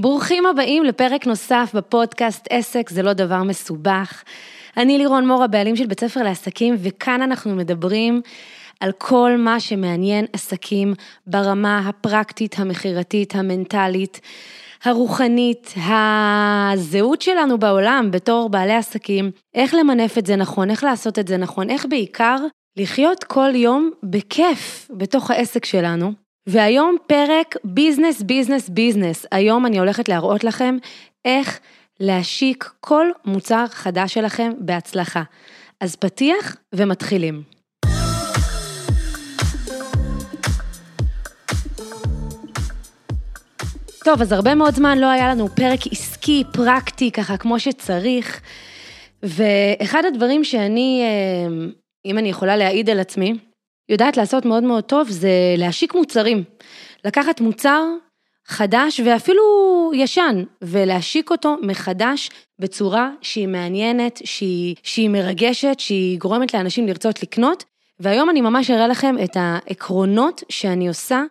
ברוכים הבאים לפרק נוסף בפודקאסט עסק זה לא דבר מסובך. אני לירון מור, הבעלים של בית ספר לעסקים, וכאן אנחנו מדברים על כל מה שמעניין עסקים ברמה הפרקטית, המכירתית, המנטלית, הרוחנית, הזהות שלנו בעולם בתור בעלי עסקים, איך למנף את זה נכון, איך לעשות את זה נכון, איך בעיקר לחיות כל יום בכיף בתוך העסק שלנו. והיום פרק business, business, business. היום אני הולכת להראות לכם איך להשיק כל מוצר חדש שלכם בהצלחה. אז פתיח ומתחילים. טוב, אז הרבה מאוד זמן לא היה לנו פרק עסקי, פרקטי, ככה כמו שצריך. ואחד הדברים שאני, אה, אם אני יכולה להעיד על עצמי, יודעת לעשות מאוד מאוד טוב זה להשיק מוצרים. לקחת מוצר חדש ואפילו ישן, ולהשיק אותו מחדש בצורה שהיא מעניינת, שהיא, שהיא מרגשת, שהיא גורמת לאנשים לרצות לקנות. והיום אני ממש אראה לכם את העקרונות שאני עושה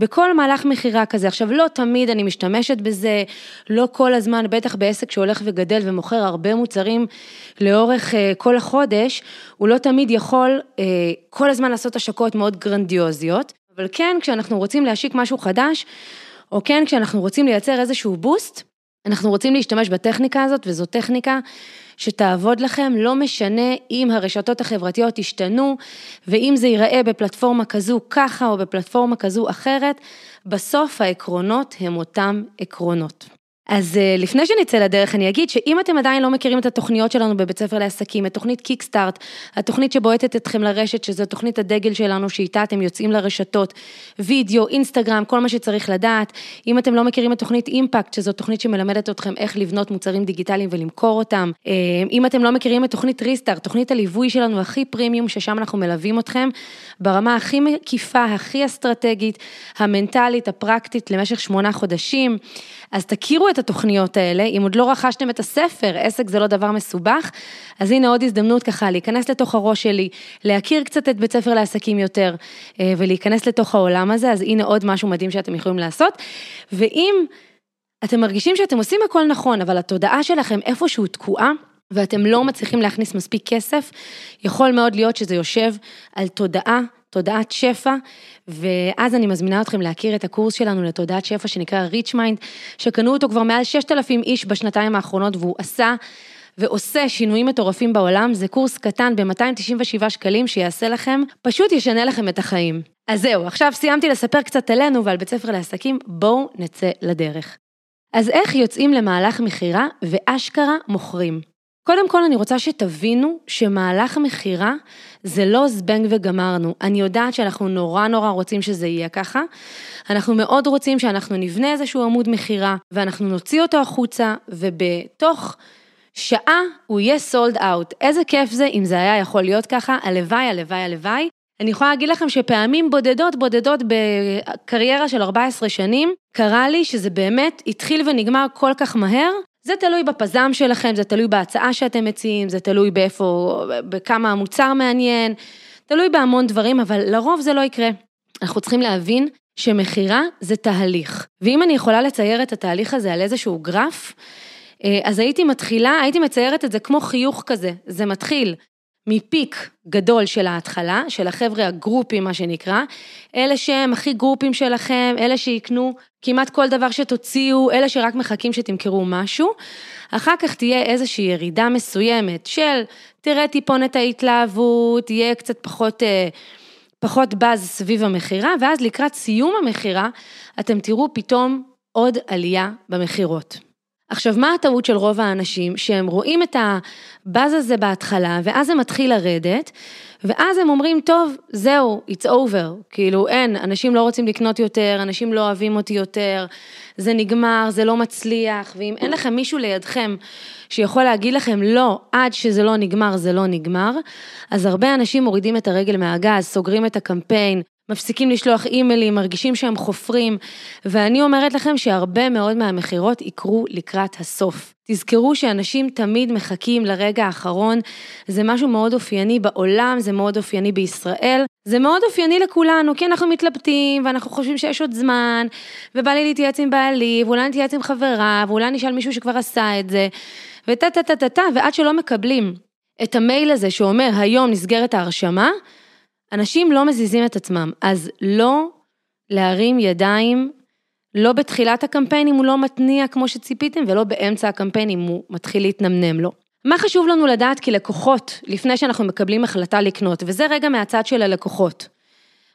בכל מהלך מכירה כזה. עכשיו, לא תמיד אני משתמשת בזה, לא כל הזמן, בטח בעסק שהולך וגדל ומוכר הרבה מוצרים לאורך uh, כל החודש, הוא לא תמיד יכול uh, כל הזמן לעשות השקות מאוד גרנדיוזיות, אבל כן, כשאנחנו רוצים להשיק משהו חדש, או כן, כשאנחנו רוצים לייצר איזשהו בוסט, אנחנו רוצים להשתמש בטכניקה הזאת, וזו טכניקה שתעבוד לכם, לא משנה אם הרשתות החברתיות ישתנו, ואם זה ייראה בפלטפורמה כזו ככה או בפלטפורמה כזו אחרת, בסוף העקרונות הם אותם עקרונות. אז אה, לפני שנצא לדרך אני אגיד שאם אתם עדיין לא מכירים את התוכניות שלנו בבית ספר לעסקים, את תוכנית קיקסטארט, התוכנית שבועטת אתכם לרשת, שזו תוכנית הדגל שלנו, שאיתה אתם יוצאים לרשתות, וידאו, אינסטגרם, כל מה שצריך לדעת. אם אתם לא מכירים את תוכנית אימפקט, שזו תוכנית שמלמדת אתכם איך לבנות מוצרים דיגיטליים ולמכור אותם. אה, אם אתם לא מכירים את תוכנית ריסטארט, תוכנית הליווי שלנו הכי פרימיום, ששם אנחנו מלווים אתכם ברמה הכי מקיפה, הכי אסטרטגית, המנטלית, הפרקטית, למשך שמונה חודשים. אז תכירו את התוכניות האלה, אם עוד לא רכשתם את הספר, עסק זה לא דבר מסובך, אז הנה עוד הזדמנות ככה להיכנס לתוך הראש שלי, להכיר קצת את בית ספר לעסקים יותר, אה, ולהיכנס לתוך העולם הזה, אז הנה עוד משהו מדהים שאתם יכולים לעשות. ואם אתם מרגישים שאתם עושים הכל נכון, אבל התודעה שלכם איפשהו תקועה, ואתם לא מצליחים להכניס מספיק כסף, יכול מאוד להיות שזה יושב על תודעה תודעת שפע, ואז אני מזמינה אתכם להכיר את הקורס שלנו לתודעת שפע שנקרא Rich Mind, שקנו אותו כבר מעל 6,000 איש בשנתיים האחרונות והוא עשה ועושה שינויים מטורפים בעולם, זה קורס קטן ב-297 שקלים שיעשה לכם, פשוט ישנה לכם את החיים. אז זהו, עכשיו סיימתי לספר קצת עלינו ועל בית ספר לעסקים, בואו נצא לדרך. אז איך יוצאים למהלך מכירה ואשכרה מוכרים? קודם כל אני רוצה שתבינו שמהלך מכירה זה לא זבנג וגמרנו. אני יודעת שאנחנו נורא נורא רוצים שזה יהיה ככה. אנחנו מאוד רוצים שאנחנו נבנה איזשהו עמוד מכירה ואנחנו נוציא אותו החוצה ובתוך שעה הוא יהיה סולד אאוט. איזה כיף זה אם זה היה יכול להיות ככה, הלוואי, הלוואי, הלוואי. אני יכולה להגיד לכם שפעמים בודדות בודדות בקריירה של 14 שנים, קרה לי שזה באמת התחיל ונגמר כל כך מהר, זה תלוי בפזם שלכם, זה תלוי בהצעה שאתם מציעים, זה תלוי באיפה, בכמה המוצר מעניין, תלוי בהמון דברים, אבל לרוב זה לא יקרה. אנחנו צריכים להבין שמכירה זה תהליך. ואם אני יכולה לצייר את התהליך הזה על איזשהו גרף, אה, אז הייתי מתחילה, הייתי מציירת את זה כמו חיוך כזה, זה מתחיל מפיק גדול של ההתחלה, של החבר'ה הגרופים מה שנקרא, אלה שהם הכי גרופים שלכם, אלה שיקנו כמעט כל דבר שתוציאו, אלה שרק מחכים שתמכרו משהו, אחר כך תהיה איזושהי ירידה מסוימת של תראה טיפונת ההתלהבות, יהיה קצת פחות, אה, פחות באז סביב המכירה, ואז לקראת סיום המכירה אתם תראו פתאום עוד עלייה במכירות. עכשיו, מה הטעות של רוב האנשים? שהם רואים את הבאז הזה בהתחלה, ואז זה מתחיל לרדת, ואז הם אומרים, טוב, זהו, it's over, כאילו אין, אנשים לא רוצים לקנות יותר, אנשים לא אוהבים אותי יותר, זה נגמר, זה לא מצליח, ואם אין לכם מישהו לידכם שיכול להגיד לכם, לא, עד שזה לא נגמר, זה לא נגמר, אז הרבה אנשים מורידים את הרגל מהגז, סוגרים את הקמפיין, מפסיקים לשלוח אימיילים, מרגישים שהם חופרים, ואני אומרת לכם שהרבה מאוד מהמכירות יקרו לקראת הסוף. תזכרו שאנשים תמיד מחכים לרגע האחרון, זה משהו מאוד אופייני בעולם, זה מאוד אופייני בישראל, זה מאוד אופייני לכולנו, כי אנחנו מתלבטים, ואנחנו חושבים שיש עוד זמן, ובא לי להתייעץ עם בעלי, ואולי נתייעץ עם חברה, ואולי נשאל מישהו שכבר עשה את זה, וטה טה טה טה טה, ועד שלא מקבלים את המייל הזה שאומר, היום נסגרת ההרשמה, אנשים לא מזיזים את עצמם, אז לא להרים ידיים, לא בתחילת הקמפיין אם הוא לא מתניע כמו שציפיתם, ולא באמצע הקמפיין אם הוא מתחיל להתנמנם לו. מה חשוב לנו לדעת כלקוחות, לפני שאנחנו מקבלים החלטה לקנות, וזה רגע מהצד של הלקוחות.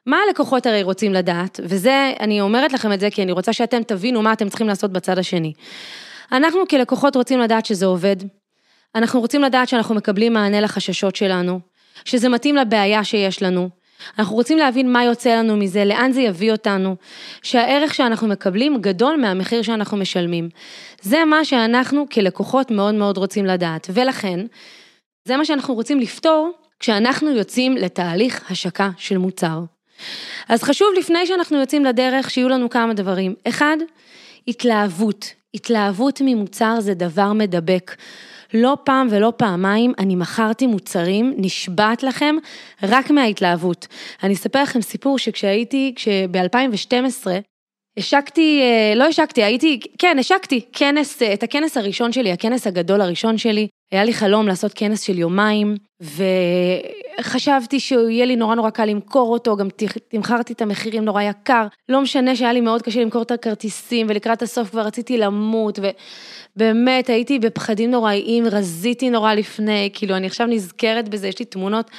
מה הלקוחות הרי רוצים לדעת, וזה, אני אומרת לכם את זה כי אני רוצה שאתם תבינו מה אתם צריכים לעשות בצד השני. אנחנו כלקוחות רוצים לדעת שזה עובד, אנחנו רוצים לדעת שאנחנו מקבלים מענה לחששות שלנו, שזה מתאים לבעיה שיש לנו. אנחנו רוצים להבין מה יוצא לנו מזה, לאן זה יביא אותנו, שהערך שאנחנו מקבלים גדול מהמחיר שאנחנו משלמים. זה מה שאנחנו כלקוחות מאוד מאוד רוצים לדעת, ולכן, זה מה שאנחנו רוצים לפתור כשאנחנו יוצאים לתהליך השקה של מוצר. אז חשוב לפני שאנחנו יוצאים לדרך שיהיו לנו כמה דברים. אחד, התלהבות. התלהבות ממוצר זה דבר מדבק. לא פעם ולא פעמיים אני מכרתי מוצרים, נשבעת לכם, רק מההתלהבות. אני אספר לכם סיפור שכשהייתי, כשב-2012, השקתי, אה, לא השקתי, הייתי, כן, השקתי כנס, את הכנס הראשון שלי, הכנס הגדול הראשון שלי. היה לי חלום לעשות כנס של יומיים, וחשבתי שיהיה לי נורא נורא קל למכור אותו, גם תמכרתי את המחירים נורא יקר. לא משנה שהיה לי מאוד קשה למכור את הכרטיסים, ולקראת הסוף כבר רציתי למות, ובאמת הייתי בפחדים נוראיים, רזיתי נורא לפני, כאילו אני עכשיו נזכרת בזה, יש לי תמונות.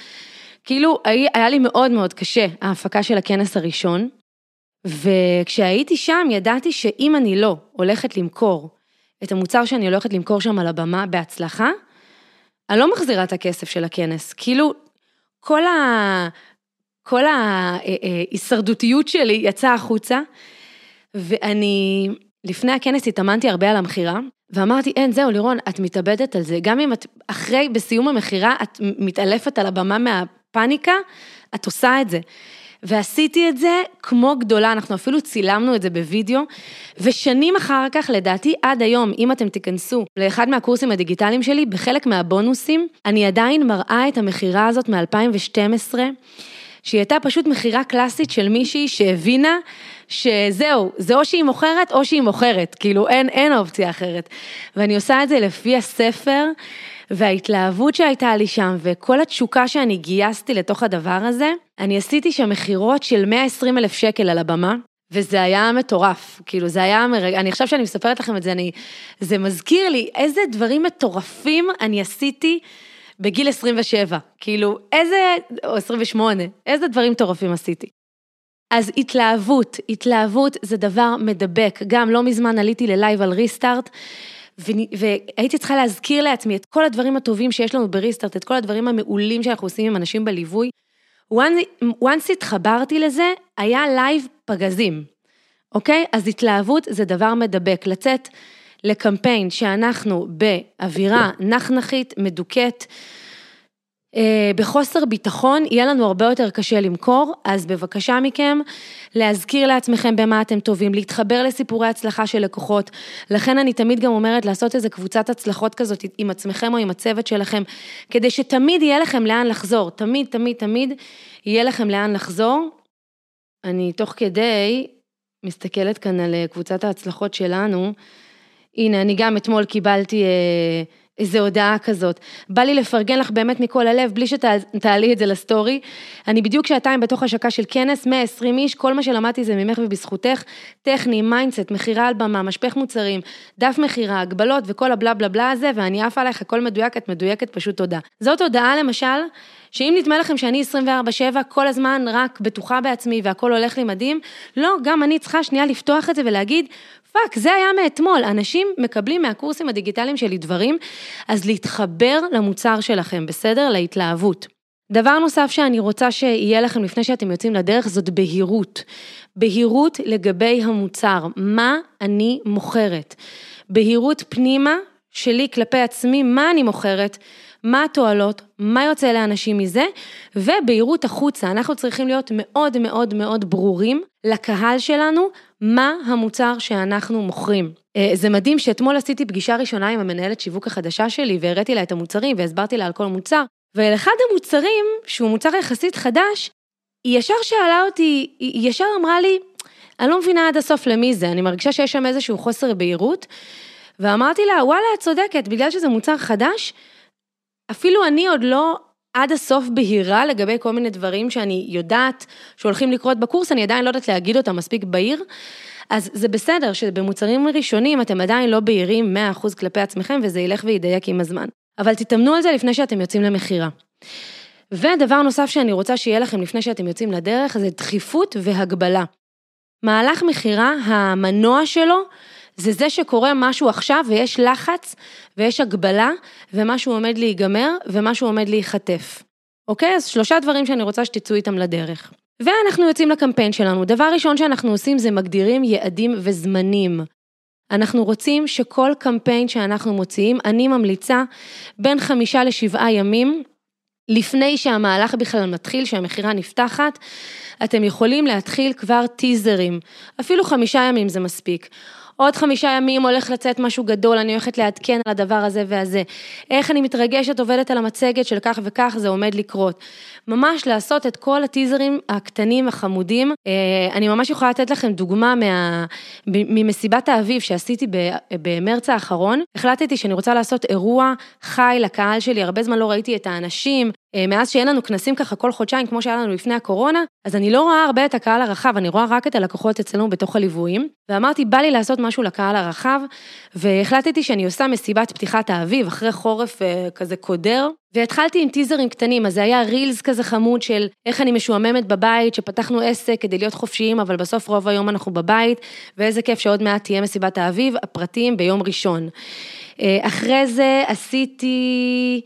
כאילו, היה לי מאוד מאוד קשה ההפקה של הכנס הראשון, וכשהייתי שם ידעתי שאם אני לא הולכת למכור את המוצר שאני הולכת למכור שם על הבמה בהצלחה, אני לא מחזירה את הכסף של הכנס. כאילו, כל, ה... כל ההישרדותיות שלי יצאה החוצה, ואני לפני הכנס התאמנתי הרבה על המכירה, ואמרתי, אין, זהו, לירון, את מתאבדת על זה. גם אם את אחרי, בסיום המכירה, את מתעלפת על הבמה מהפאניקה, את עושה את זה. ועשיתי את זה כמו גדולה, אנחנו אפילו צילמנו את זה בווידאו, ושנים אחר כך, לדעתי עד היום, אם אתם תיכנסו לאחד מהקורסים הדיגיטליים שלי, בחלק מהבונוסים, אני עדיין מראה את המכירה הזאת מ-2012. שהיא הייתה פשוט מכירה קלאסית של מישהי שהבינה שזהו, זה או שהיא מוכרת או שהיא מוכרת, כאילו אין, אין אופציה אחרת. ואני עושה את זה לפי הספר, וההתלהבות שהייתה לי שם, וכל התשוקה שאני גייסתי לתוך הדבר הזה, אני עשיתי שם מכירות של 120 אלף שקל על הבמה, וזה היה מטורף, כאילו זה היה מרג... אני עכשיו שאני מספרת לכם את זה, אני, זה מזכיר לי איזה דברים מטורפים אני עשיתי בגיל 27, כאילו איזה, או 28, איזה דברים מטורפים עשיתי. אז התלהבות, התלהבות זה דבר מדבק, גם לא מזמן עליתי ל live על ריסטארט, והייתי צריכה להזכיר לעצמי את כל הדברים הטובים שיש לנו בריסטארט, את כל הדברים המעולים שאנחנו עושים עם אנשים בליווי. once התחברתי לזה, היה live פגזים, אוקיי? אז התלהבות זה דבר מדבק, לצאת לקמפיין שאנחנו באווירה נחנחית, מדוכאת, בחוסר ביטחון יהיה לנו הרבה יותר קשה למכור, אז בבקשה מכם להזכיר לעצמכם במה אתם טובים, להתחבר לסיפורי הצלחה של לקוחות. לכן אני תמיד גם אומרת לעשות איזה קבוצת הצלחות כזאת עם עצמכם או עם הצוות שלכם, כדי שתמיד יהיה לכם לאן לחזור, תמיד, תמיד, תמיד יהיה לכם לאן לחזור. אני תוך כדי מסתכלת כאן על אה, קבוצת ההצלחות שלנו. הנה, אני גם אתמול קיבלתי... אה, איזה הודעה כזאת. בא לי לפרגן לך באמת מכל הלב, בלי שתעלי את זה ל story. אני בדיוק שעתיים בתוך השקה של כנס, 120 איש, כל מה שלמדתי זה ממך ובזכותך. טכני, mindset, מכירה על במה, משפך מוצרים, דף מכירה, הגבלות וכל ה blah blah blah הזה, ואני עפה עלייך, הכל מדויק, את מדויקת, פשוט תודה. זאת הודעה למשל, שאם נדמה לכם שאני 24-7, כל הזמן רק בטוחה בעצמי והכל הולך לי מדהים, לא, גם אני צריכה שנייה לפתוח את זה ולהגיד, fuck, זה היה מאתמול, אנשים מקבלים מהקורסים הדיגיטליים שלי דברים, אז להתחבר למוצר שלכם, בסדר? להתלהבות. דבר נוסף שאני רוצה שיהיה לכם לפני שאתם יוצאים לדרך, זאת בהירות. בהירות לגבי המוצר, מה אני מוכרת. בהירות פנימה שלי כלפי עצמי, מה אני מוכרת, מה התועלות, מה יוצא לאנשים מזה, ובהירות החוצה. אנחנו צריכים להיות מאוד מאוד מאוד ברורים לקהל שלנו, מה המוצר שאנחנו מוכרים. אה, זה מדהים שאתמול עשיתי פגישה ראשונה עם המנהלת שיווק החדשה שלי, והראיתי לה את המוצרים והסברתי לה על כל מוצר, ולאחד המוצרים, שהוא מוצר יחסית חדש, היא ישר שאלה אותי, היא ישר אמרה לי, אני לא מבינה עד הסוף למי זה, אני מרגישה שיש שם איזשהו חוסר בהירות, ואמרתי לה, וואלה, את צודקת, בגלל שזה מוצר חדש, אפילו אני עוד לא עד הסוף בהירה לגבי כל מיני דברים שאני יודעת שהולכים לקרות בקורס, אני עדיין לא יודעת להגיד אותם מספיק בהיר. אז זה בסדר שבמוצרים ראשונים אתם עדיין לא בהירים 100% כלפי עצמכם וזה ילך וידייק עם הזמן. אבל תתאמנו על זה לפני שאתם יוצאים למכירה. ודבר נוסף שאני רוצה שיהיה לכם לפני שאתם יוצאים לדרך זה דחיפות והגבלה. מהלך מכירה, המנוע שלו זה זה שקורה משהו עכשיו ויש לחץ ויש הגבלה ומשהו עומד להיגמר ומשהו עומד להיחטף. אוקיי? אז שלושה דברים שאני רוצה שתצאו איתם לדרך. ואנחנו יוצאים לקמפיין שלנו. דבר ראשון שאנחנו עושים זה מגדירים יעדים וזמנים. אנחנו רוצים שכל קמפיין שאנחנו מוציאים, אני ממליצה בין חמישה לשבעה ימים, לפני שהמהלך בכלל מתחיל, שהמכירה נפתחת, אתם יכולים להתחיל כבר טיזרים. אפילו חמישה ימים זה מספיק. עוד חמישה ימים הולך לצאת משהו גדול, אני הולכת לעדכן על הדבר הזה והזה. איך אני מתרגשת, עובדת על המצגת של כך וכך, זה עומד לקרות. ממש לעשות את כל הטיזרים הקטנים, החמודים. אה, אני ממש יכולה לתת לכם דוגמה מה, ממסיבת האביב שעשיתי במרץ האחרון. החלטתי שאני רוצה לעשות אירוע חי לקהל שלי, הרבה זמן לא ראיתי את האנשים, מאז שאין לנו כנסים ככה כל חודשיים, כמו שהיה לנו לפני הקורונה, אז אני לא רואה הרבה את הקהל הרחב, אני רואה רק את הלקוחות אצלנו בתוך הליוויים. ואמרתי, בא לי לעשות משהו לקהל הרחב, והחלטתי שאני עושה מסיבת פתיחת האביב, אחרי חורף אה, כזה קודר, והתחלתי עם טיזרים קטנים, אז זה היה רילס כזה חמוד של איך אני משועממת בבית, שפתחנו עסק כדי להיות חופשיים, אבל בסוף רוב היום אנחנו בבית, ואיזה כיף שעוד מעט תהיה מסיבת האביב, הפרטים ביום ראשון. אה, אחרי זה עשיתי...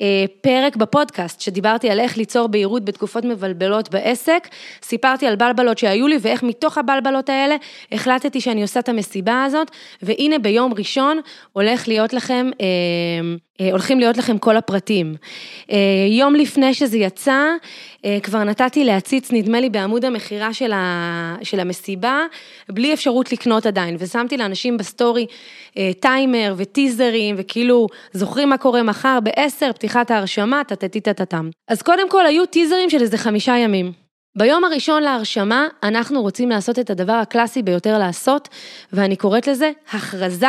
אה, פרק בפודקאסט שדיברתי על איך ליצור בהירות בתקופות מבלבלות בעסק, סיפרתי על בלבלות שהיו לי ואיך מתוך הבלבלות האלה החלטתי שאני עושה את המסיבה הזאת, והנה ביום ראשון הולך להיות לכם, אה, הולכים להיות לכם כל הפרטים. אה, יום לפני שזה יצא, אה, כבר נתתי להציץ, נדמה לי, בעמוד המכירה של, של המסיבה, בלי אפשרות לקנות עדיין, ושמתי לאנשים ב story אה, טיימר וטיזרים, וכאילו, זוכרים מה קורה מחר בעשר, פתיחת ההרשמה, טטטטטטם. אז קודם כל היו טיזרים של איזה חמישה ימים. ביום הראשון להרשמה, אנחנו רוצים לעשות את הדבר הקלאסי ביותר לעשות, ואני קוראת לזה, הכרזה,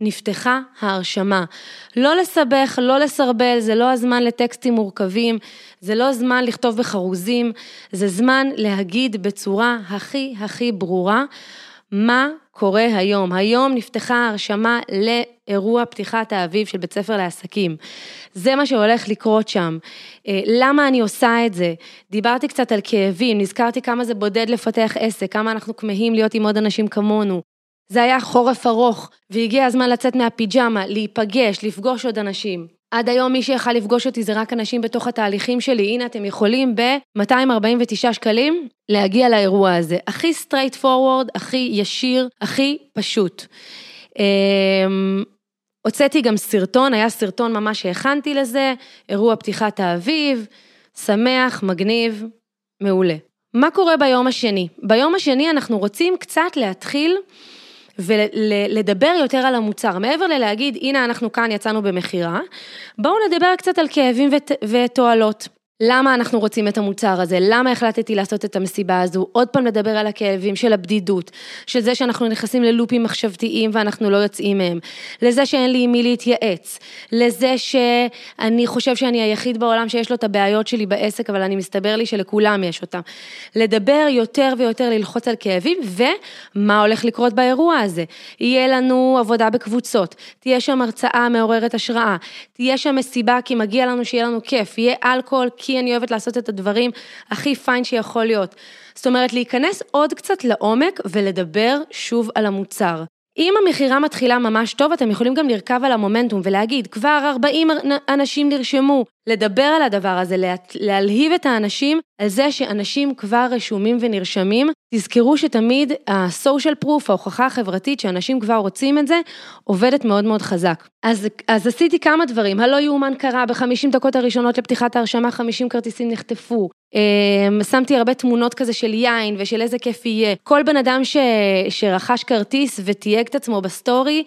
נפתחה ההרשמה. לא לסבך, לא לסרבל, זה לא הזמן לטקסטים מורכבים, זה לא זמן לכתוב בחרוזים, זה זמן להגיד בצורה הכי הכי ברורה מה קורה היום. היום נפתחה ההרשמה לאירוע פתיחת האביב של בית ספר לעסקים. זה מה שהולך לקרות שם. אה, למה אני עושה את זה? דיברתי קצת על כאבים, נזכרתי כמה זה בודד לפתח עסק, כמה אנחנו כמהים להיות עם עוד אנשים כמונו. זה היה חורף ארוך, והגיע הזמן לצאת מהפיג'מה, להיפגש, לפגוש עוד אנשים. עד היום מי שיכל לפגוש אותי זה רק אנשים בתוך התהליכים שלי, הנה אתם יכולים ב-249 שקלים להגיע לאירוע הזה. הכי straightforward, הכי ישיר, הכי פשוט. אמ, הוצאתי גם סרטון, היה סרטון ממש שהכנתי לזה, אירוע פתיחת האביב, שמח, מגניב, מעולה. מה קורה ביום השני? ביום השני אנחנו רוצים קצת להתחיל ולדבר יותר על המוצר. מעבר ללהגיד, הנה אנחנו כאן יצאנו במכירה, בואו נדבר קצת על כאבים ותועלות. למה אנחנו רוצים את המוצר הזה, למה החלטתי לעשות את המסיבה הזו, עוד פעם לדבר על הכאבים של הבדידות, של זה שאנחנו נכנסים ללופים מחשבתיים ואנחנו לא יוצאים מהם, לזה שאין לי עם מי להתייעץ, לזה שאני חושב שאני היחיד בעולם שיש לו את הבעיות שלי בעסק, אבל אני מסתבר לי שלכולם יש אותם. לדבר יותר ויותר, ללחוץ על כאבים, ומה הולך לקרות באירוע הזה. יהיה לנו עבודה בקבוצות, תהיה שם הרצאה מעוררת השראה, תהיה שם מסיבה כי מגיע לנו שיהיה לנו כיף, יהיה אלכוהול, כי אני אוהבת לעשות את הדברים הכי פיין שיכול להיות. זאת אומרת, להיכנס עוד קצת לעומק ולדבר שוב על המוצר. אם המכירה מתחילה ממש טוב, אתם יכולים גם לרכב על המומנטום ולהגיד, כבר 40 אנשים נרשמו, לדבר על הדבר הזה, לה, להלהיב את האנשים על זה שאנשים כבר רשומים ונרשמים. תזכרו שתמיד ה-social proof, ההוכחה החברתית שאנשים כבר רוצים את זה, עובדת מאוד מאוד חזק. אז, אז עשיתי כמה דברים, הלא יאומן קרה, ב-50 דקות הראשונות לפתיחת ההרשמה 50 כרטיסים נחטפו. אמ, שמתי הרבה תמונות כזה של יין ושל איזה כיף יהיה. כל בן אדם ש, שרכש כרטיס ותייג את עצמו ב story,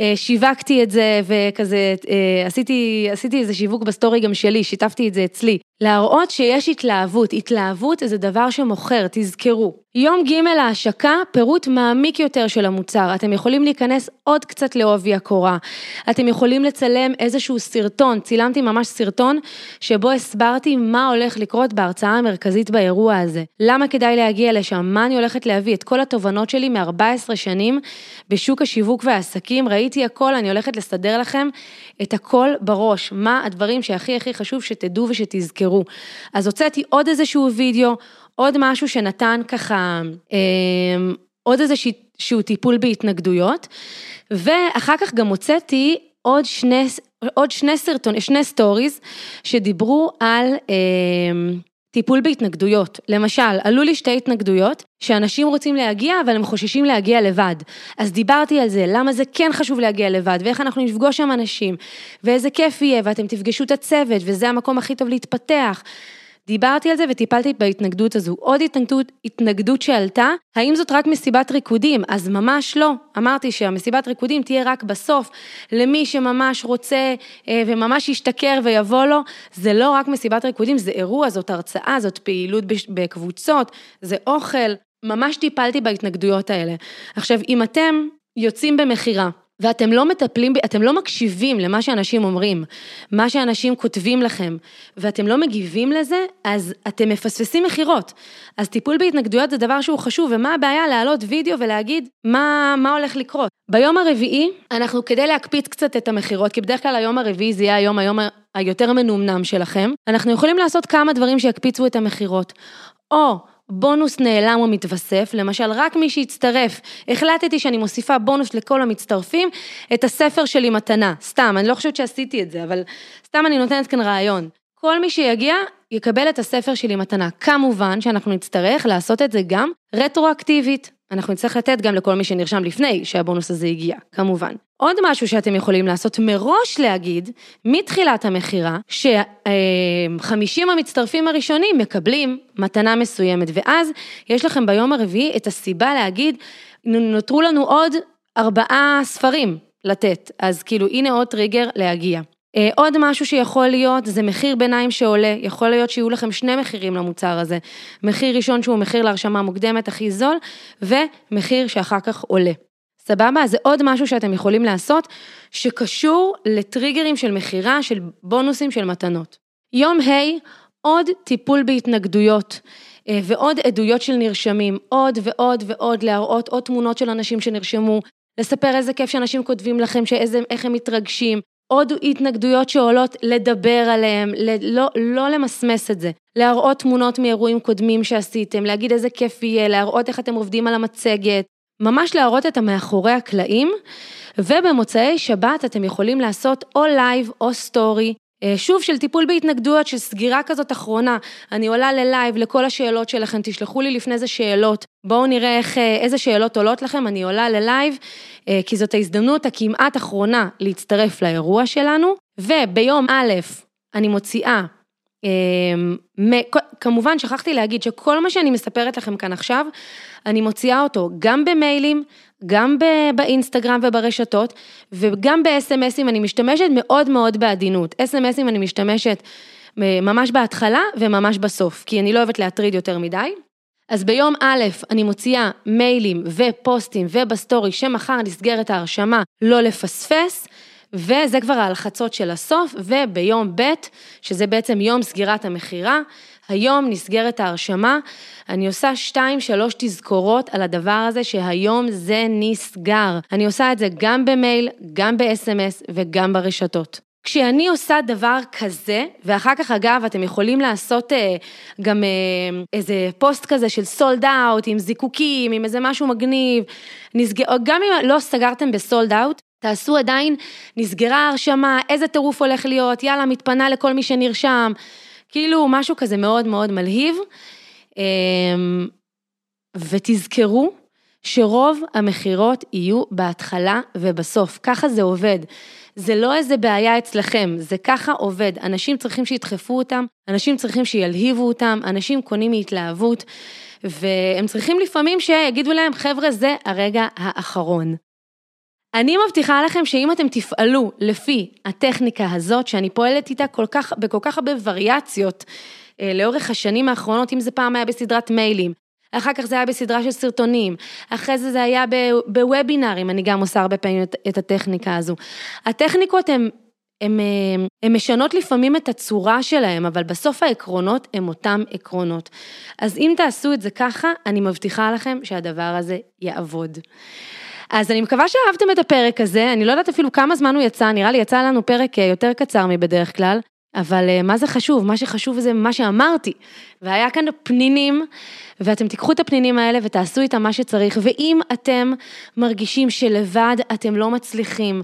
אה, שיווקתי את זה וכזה, אה, עשיתי, עשיתי איזה שיווק ב story גם שלי, שיתפתי את זה אצלי. להראות שיש התלהבות, התלהבות זה דבר שמוכר, תזכרו. יום ג' להשקה, פירוט מעמיק יותר של המוצר. אתם יכולים להיכנס עוד קצת לעובי הקורה. אתם יכולים לצלם איזשהו סרטון, צילמתי ממש סרטון, שבו הסברתי מה הולך לקרות בהרצאה המרכזית באירוע הזה. למה כדאי להגיע לשם, מה אני הולכת להביא, את כל התובנות שלי מ-14 שנים בשוק השיווק והעסקים, ראיתי הכל, אני הולכת לסדר לכם את הכל בראש, מה הדברים שהכי הכי חשוב שתדעו ושתזכרו. אז הוצאתי עוד איזשהו וידאו, עוד משהו שנתן ככה, אה, עוד איזשהו טיפול בהתנגדויות, ואחר כך גם הוצאתי עוד שני, עוד שני סרטון, שני סטוריז שדיברו על אה, טיפול בהתנגדויות. למשל, עלו לי שתי התנגדויות שאנשים רוצים להגיע אבל הם חוששים להגיע לבד. אז דיברתי על זה, למה זה כן חשוב להגיע לבד ואיך אנחנו נפגוש שם אנשים ואיזה כיף יהיה ואתם תפגשו את הצוות וזה המקום הכי טוב להתפתח. דיברתי על זה וטיפלתי בהתנגדות הזו. עוד התנגדות, התנגדות שעלתה, האם זאת רק מסיבת ריקודים? אז ממש לא. אמרתי שהמסיבת ריקודים תהיה רק בסוף, למי שממש רוצה אה, וממש ישתכר ויבוא לו. זה לא רק מסיבת ריקודים, זה אירוע, זאת הרצאה, זאת פעילות בקבוצות, זה אוכל. ממש טיפלתי בהתנגדויות האלה. עכשיו, אם אתם יוצאים במכירה, ואתם לא מטפלים, אתם לא מקשיבים למה שאנשים אומרים, מה שאנשים כותבים לכם, ואתם לא מגיבים לזה, אז אתם מפספסים מכירות. אז טיפול בהתנגדויות זה דבר שהוא חשוב, ומה הבעיה להעלות וידאו ולהגיד מה, מה הולך לקרות. ביום הרביעי, אנחנו כדי להקפיץ קצת את המכירות, כי בדרך כלל היום הרביעי זה יהיה היום, היום היותר מנומנם שלכם, אנחנו יכולים לעשות כמה דברים שיקפיצו את המכירות. או בונוס נעלם או מתווסף, למשל רק מי שיצטרף, החלטתי שאני מוסיפה בונוס לכל המצטרפים, את הספר שלי מתנה, סתם, אני לא חושבת שעשיתי את זה, אבל סתם אני נותנת כאן רעיון. כל מי שיגיע יקבל את הספר שלי מתנה. כמובן שאנחנו נצטרך לעשות את זה גם רטרואקטיבית. אנחנו נצטרך לתת גם לכל מי שנרשם לפני שהבונוס הזה הגיע, כמובן. עוד משהו שאתם יכולים לעשות, מראש להגיד, מתחילת המכירה, ש-50 המצטרפים הראשונים מקבלים מתנה מסוימת, ואז יש לכם ביום הרביעי את הסיבה להגיד, נותרו לנו עוד ארבעה ספרים לתת, אז כאילו הנה עוד טריגר להגיע. אה, עוד משהו שיכול להיות זה מחיר ביניים שעולה, יכול להיות שיהיו לכם שני מחירים למוצר הזה, מחיר ראשון שהוא מחיר להרשמה מוקדמת הכי זול, ומחיר שאחר כך עולה. סבבה? זה עוד משהו שאתם יכולים לעשות שקשור לטריגרים של מכירה, של בונוסים, של מתנות. יום ה', עוד טיפול בהתנגדויות. אה, ועוד עדויות של נרשמים, עוד ועוד ועוד להראות עוד תמונות של אנשים שנרשמו, לספר איזה כיף שאנשים כותבים לכם, שאיזה, איך הם מתרגשים, עוד התנגדויות שעולות, לדבר עליהן, לא, לא למסמס את זה. להראות תמונות מאירועים קודמים שעשיתם, להגיד איזה כיף יהיה, להראות איך אתם עובדים על המצגת, ממש להראות את המאחורי הקלעים, ובמוצאי שבת אתם יכולים לעשות או live או story, שוב של טיפול בהתנגדויות, של סגירה כזאת אחרונה, אני עולה ל live לכל השאלות שלכם, תשלחו לי לפני זה שאלות, בואו נראה איך, אה, איזה שאלות עולות לכם, אני עולה ל live, אה, כי זאת ההזדמנות הכמעט אחרונה להצטרף לאירוע שלנו, וביום א', אני מוציאה כמובן שכחתי להגיד שכל מה שאני מספרת לכם כאן עכשיו, אני מוציאה אותו גם במיילים, גם באינסטגרם וברשתות, וגם ב-SMSים אני משתמשת מאוד מאוד בעדינות. SMSים אני משתמשת אה, ממש בהתחלה וממש בסוף, כי אני לא אוהבת להטריד יותר מדי. אז ביום א', אני מוציאה מיילים ופוסטים ובסטורי שמחר נסגרת ההרשמה, לא לפספס. וזה כבר ההלחצות של הסוף, וביום ב', שזה בעצם יום סגירת המכירה, היום נסגרת ההרשמה, אני עושה שתיים, שלוש תזכורות על הדבר הזה שהיום זה נסגר. אני עושה את זה גם במייל, גם ב-SMS וגם ברשתות. כשאני עושה דבר כזה, ואחר כך אגב אתם יכולים לעשות אה, גם אה, איזה פוסט כזה של סולד אאוט עם זיקוקים, עם איזה משהו מגניב, נסג... גם אם לא סגרתם בסולד אאוט, תעשו עדיין, נסגרה ההרשמה, איזה טירוף הולך להיות, יאללה, מתפנה לכל מי שנרשם. כאילו, משהו כזה מאוד מאוד מלהיב. אמ, ותזכרו שרוב המכירות יהיו בהתחלה ובסוף, ככה זה עובד. זה לא איזה בעיה אצלכם, זה ככה עובד. אנשים צריכים שידחפו אותם, אנשים צריכים שילהיבו אותם, אנשים קונים מהתלהבות, והם צריכים לפעמים שיגידו להם, חבר'ה, זה הרגע האחרון. אני מבטיחה לכם שאם אתם תפעלו לפי הטכניקה הזאת, שאני פועלת איתה כל כך, בכל כך הרבה וריאציות אה, לאורך השנים האחרונות, אם זה פעם היה בסדרת מיילים, אחר כך זה היה בסדרה של סרטונים, אחרי זה זה היה בוובינארים, אני גם עושה הרבה פעמים את, הטכניקה הזו. הטכניקות הן... הן משנות לפעמים את הצורה שלהם, אבל בסוף העקרונות הם אותם עקרונות. אז אם תעשו את זה ככה, אני מבטיחה לכם שהדבר הזה יעבוד. אז אני מקווה שאהבתם את הפרק הזה, אני לא יודעת אפילו כמה זמן הוא יצא, נראה לי יצא לנו פרק אה, יותר קצר מבדרך כלל, אבל אה, מה זה חשוב? מה שחשוב זה מה שאמרתי. והיה כאן פנינים, ואתם תיקחו את הפנינים האלה ותעשו איתם מה שצריך, ואם אתם מרגישים שלבד אתם לא מצליחים,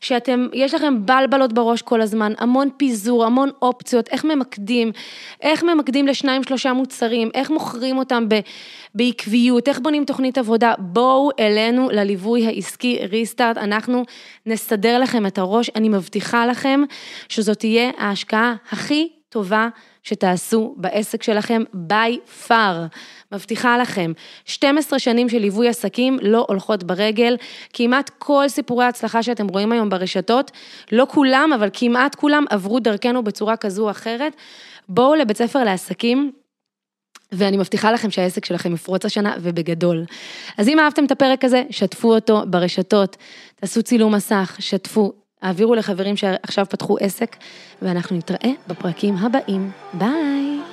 שאתם, יש לכם בלבלות בראש כל הזמן, המון פיזור, המון אופציות, איך ממקדים, איך ממקדים לשניים שלושה מוצרים, איך מוכרים אותם ב, בעקביות, איך בונים תוכנית עבודה, בואו אלינו לליווי העסקי ריסטארט, אנחנו נסדר לכם את הראש, אני מבטיחה לכם שזאת תהיה ההשקעה הכי טובה שתעשו בעסק שלכם by far, מבטיחה לכם. 12 שנים של ליווי עסקים לא הולכות ברגל, כמעט כל סיפורי ההצלחה שאתם רואים היום ברשתות, לא כולם, אבל כמעט כולם עברו דרכנו בצורה כזו או אחרת. בואו לבית ספר לעסקים. ואני מבטיחה לכם שהעסק שלכם יפרוץ השנה ובגדול. אז אם אהבתם את הפרק הזה, שתפו אותו ברשתות, תעשו צילום מסך, שתפו, העבירו לחברים שעכשיו פתחו עסק, ואנחנו נתראה בפרקים הבאים. ביי!